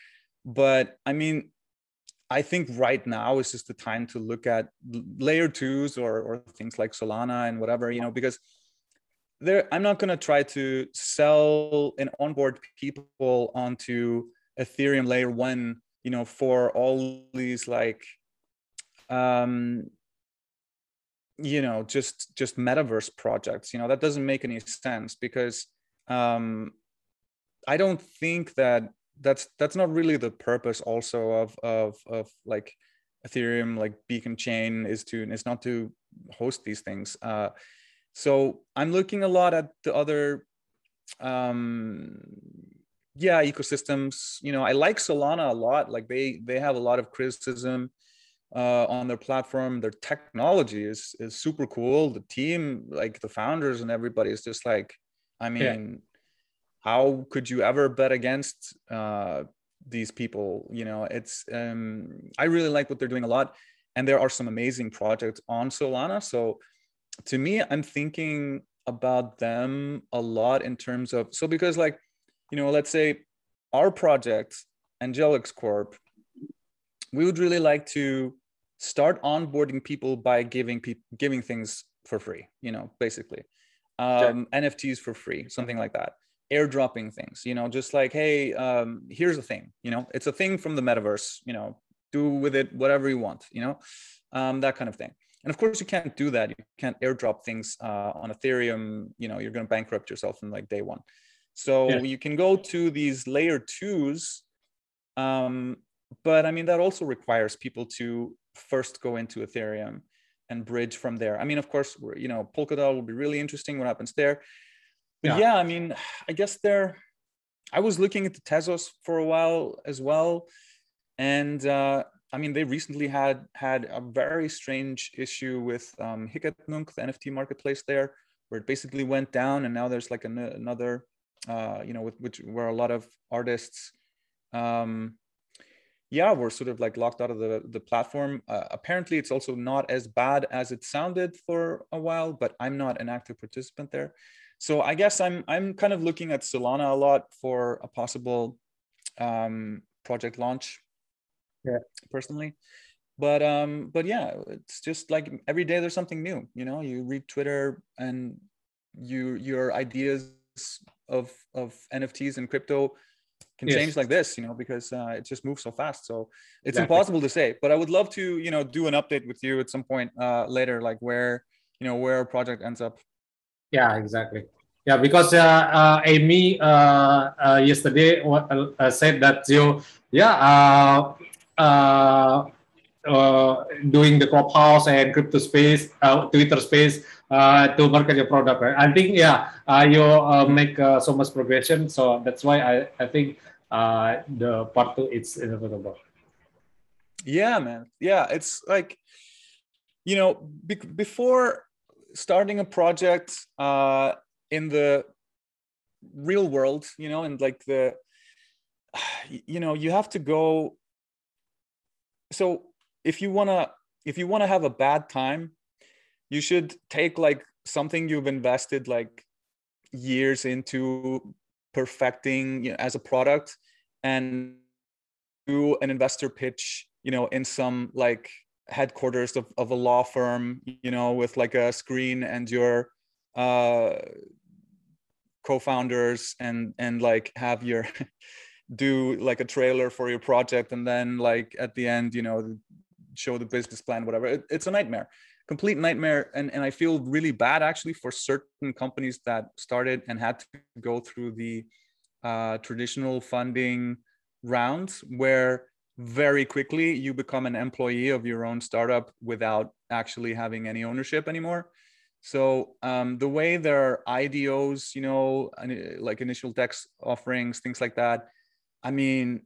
But i mean i think right now is just the time to look at layer twos or or things like solana and whatever you know because there i'm not going to try to sell and onboard people onto ethereum layer one you know for all these like um you know just just metaverse projects you know that doesn't make any sense because um, I don't think that that's that's not really the purpose also of of of like Ethereum like beacon chain is to is not to host these things. Uh, so I'm looking a lot at the other um, yeah ecosystems. You know i like solana a lot. Like they they have a lot of criticism uh, on their platform. Their technology is is super cool. The team like the founders and everybody is just like i mean yeah. how could you ever bet against uh, these people? You know it's um i really like what they're doing a lot and there are some amazing projects on solana. So to me i'm thinking about them a lot in terms of so because like you know let's say our project angelix corp we would really like to start onboarding people by giving people giving things for free you know basically um, nfts for free something like that. Airdropping things you know just like hey um, here's a thing you know it's a thing from the metaverse you know do with it whatever you want you know um, that kind of thing. And of course you can't do that. You can't airdrop things uh, on ethereum you know you're going to bankrupt yourself in like day one. So yeah. you can go to these layer twos um, but i mean that also requires people to first go into ethereum and bridge from there. I mean of course you know polkadot will be really interesting what happens there. But yeah, yeah i mean i guess there i was looking at the tezos for a while as well. And uh, I mean, they recently had had a very strange issue with um, Hic-et-Nunc, the NFT marketplace there, where it basically went down, and now there's like an, another, uh, you know, with which where a lot of artists, um, yeah, we're sort of like locked out of the the platform. Uh, apparently, it's also not as bad as it sounded for a while, but I'm not an active participant there, so I guess I'm I'm kind of looking at Solana a lot for a possible um, project launch yeah. personally. But um but yeah it's just like every day there's something new you know? You read twitter and you your ideas of of nfts and crypto can yes. change like this you know because uh, it just moves so fast so it's exactly. impossible to say but i would love to you know do an update with you at some point uh, later like where you know where a project ends up yeah exactly yeah because uh, uh amy uh, uh yesterday said that you yeah uh uh, uh, doing the clubhouse and crypto space, uh, Twitter space uh, to market your product. Right? I think yeah, uh, you uh, make uh, so much progression. So that's why I I think uh, the part two it's inevitable. Yeah, man. Yeah, it's like you know be- before starting a project uh, in the real world, you know, and like the you know you have to go so if you want to if you want to have a bad time you should take like something you've invested like years into perfecting you know, as a product and do an investor pitch you know in some like headquarters of, of a law firm you know with like a screen and your uh co-founders and and like have your do like a trailer for your project and then like at the end you know show the business plan whatever. It, it's a nightmare complete nightmare and, and i feel really bad actually for certain companies that started and had to go through the uh, traditional funding rounds where very quickly you become an employee of your own startup without actually having any ownership anymore so um, the way there are IDOs, you know, like initial DEX offerings, things like that, I mean,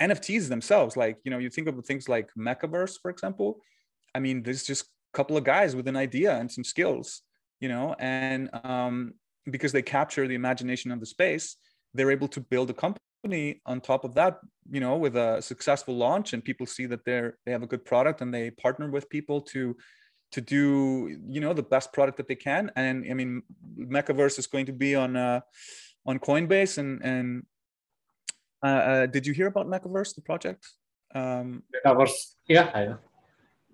NFTs themselves, like, you know, you think of things like MekaVerse, for example. I mean, this just couple of guys with an idea and some skills, you know, and um, because they capture the imagination of the space, they're able to build a company on top of that, you know, with a successful launch and people see that they're they have a good product and they partner with people to to do you know the best product that they can and i mean mekaverse is going to be on uh on coinbase and and uh, uh, did you hear about MekaVerse, the project? Um, MekaVerse, yeah.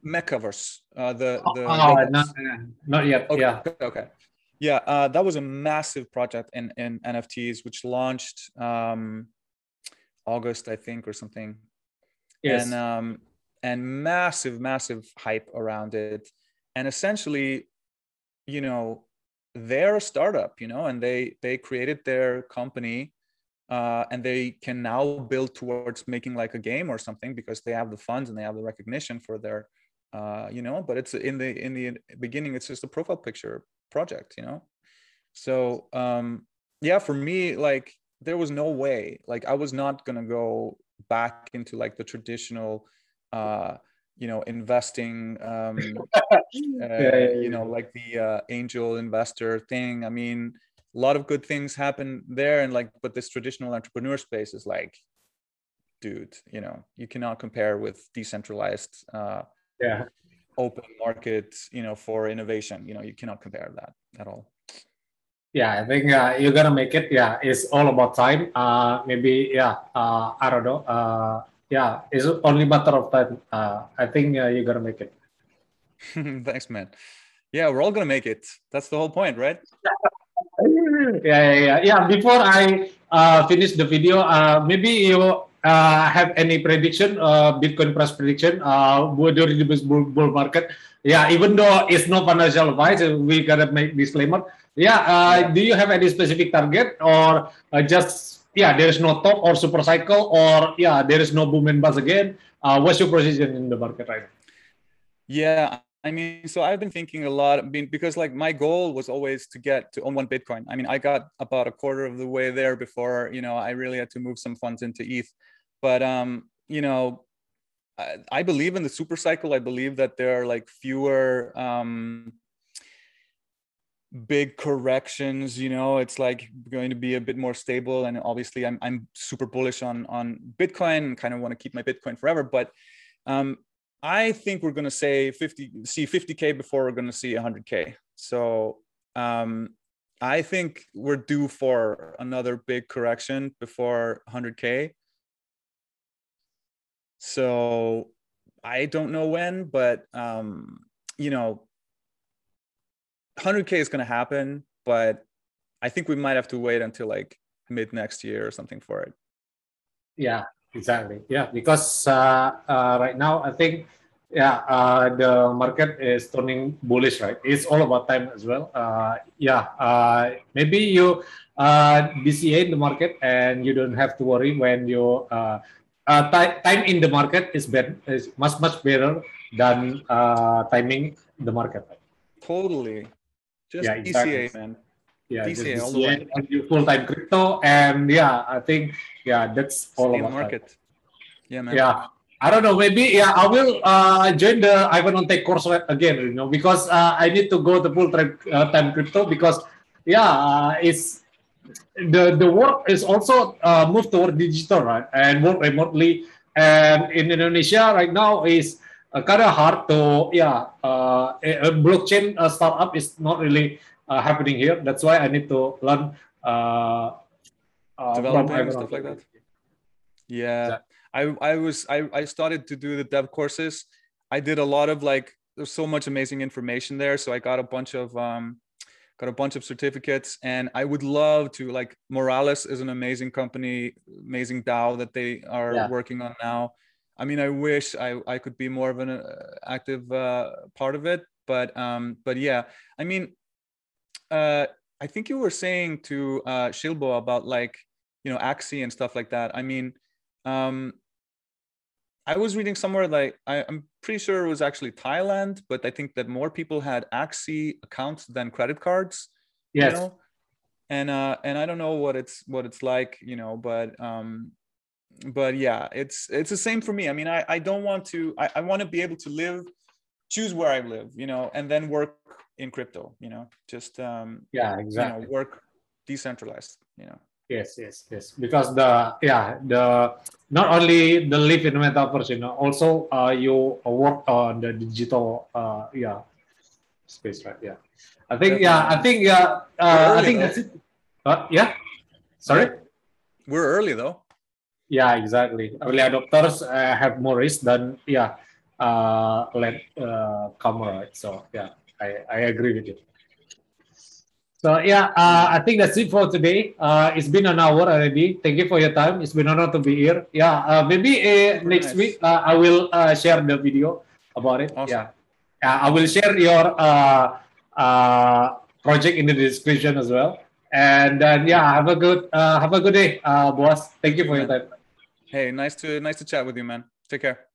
MekaVerse, uh, the the oh, not, not yet. Okay, yeah, okay, yeah. Uh, that was a massive project in in NFTs, which launched um, August, I think, or something. Yes. And um, and massive, massive hype around it, and essentially, you know, they're a startup, you know, and they they created their company uh, and they can now build towards making like a game or something because they have the funds and they have the recognition for their uh, you know but it's in the in the beginning it's just a profile picture project you know? So um yeah for me like there was no way like i was not going to go back into like the traditional uh you know investing um uh, you know like the uh, angel investor thing. I mean a lot of good things happen there and like but this traditional entrepreneur space is like dude you know you cannot compare with decentralized uh yeah. open market you know for innovation. You know you cannot compare that at all. Yeah i think uh, you're gonna make it. Yeah it's all about time. Uh maybe yeah uh i don't know. Uh yeah it's only matter of time. Uh i think uh, you're gonna make it. Thanks man. Yeah we're all gonna make it. That's the whole point right? Yeah, yeah, yeah, yeah. Before I uh, finish the video, uh, maybe you uh, have any prediction, uh, Bitcoin price prediction uh, during the bull, bull market? Yeah, even though it's no financial advice, we gotta make disclaimer. Yeah, uh, do you have any specific target or uh, just yeah, there is no top or super cycle or yeah, there is no boom and bust again? Uh, what's your position in the market right now? Yeah, I mean, so I've been thinking a lot because like my goal was always to get to own one Bitcoin. I mean, I got about a quarter of the way there before, you know, I really had to move some funds into ETH. But, um, you know, I, I believe in the super cycle. I believe that there are like fewer, um, big corrections you know it's like going to be a bit more stable and obviously i'm, I'm super bullish on on bitcoin and kind of want to keep my bitcoin forever but um, I think we're going to say 50, see 50K before we're going to see 100K. So um, I think we're due for another big correction before 100K. So I don't know when, but um, you know, 100K is going to happen, but I think we might have to wait until like mid next year or something for it. Yeah, Exactly. Yeah, because uh, uh, right now I think yeah uh, the market is turning bullish, right? It's all about time as well. Uh, yeah, uh, maybe you uh, in the market and you don't have to worry when you uh, time in the market is better is much much better than uh, timing the market. Totally. Just yeah, exactly. DCA, man yeah DCA all the way. full time crypto and yeah I think yeah that's all Stay about market that. yeah man yeah I don't know maybe yeah I will uh, join the Ivan on Tech course again you know because uh, I need to go to full time, uh, time crypto because yeah uh, it's the the work is also uh, moved toward digital right and work remotely and in Indonesia right now is uh, kind of hard to yeah uh, a, a blockchain uh, startup is not really uh, happening here. That's why I need to learn uh, uh, developing stuff like that. Yeah, I I was I I started to do the dev courses. I did a lot of like there's so much amazing information there, so I got a bunch of um got a bunch of certificates and i would love to like moralis is an amazing company amazing dao that they are yeah. working on now i mean i wish i i could be more of an uh, active uh, part of it but um but yeah i mean uh, I think you were saying to uh, Shilbo about like you know Axie and stuff like that. I mean, um, I was reading somewhere like I, I, am pretty sure it was actually Thailand, but I think that more people had Axie accounts than credit cards. Yes. You know? And uh, and I don't know what it's what it's like, you know, but um, but yeah, it's it's the same for me. I mean, I I don't want to. I, I want to be able to live, choose where I live, you know, and then work in crypto you know just um yeah exactly you know, work decentralized you know yes yes yes. Because the yeah the not only the live in metaverse you know also uh, you work on the digital uh yeah space right yeah. I think yeah i think yeah uh, i think though. that's it. Uh, yeah? Sorry? We're early though. Yeah exactly. Early adopters uh, have more risk than yeah uh late uh comer right? So yeah I, I agree with you. So yeah, uh, I think that's it for today. Uh, it's been an hour already. Thank you for your time. It's been an honor to be here. Yeah, uh, maybe uh, next nice. week uh, I will uh, share the video about it. Awesome. Yeah, I will share your project in the description as well. And then yeah, have a good have a good day, boss. Thank you for your time. Hey, nice to nice to chat with you, man. Take care.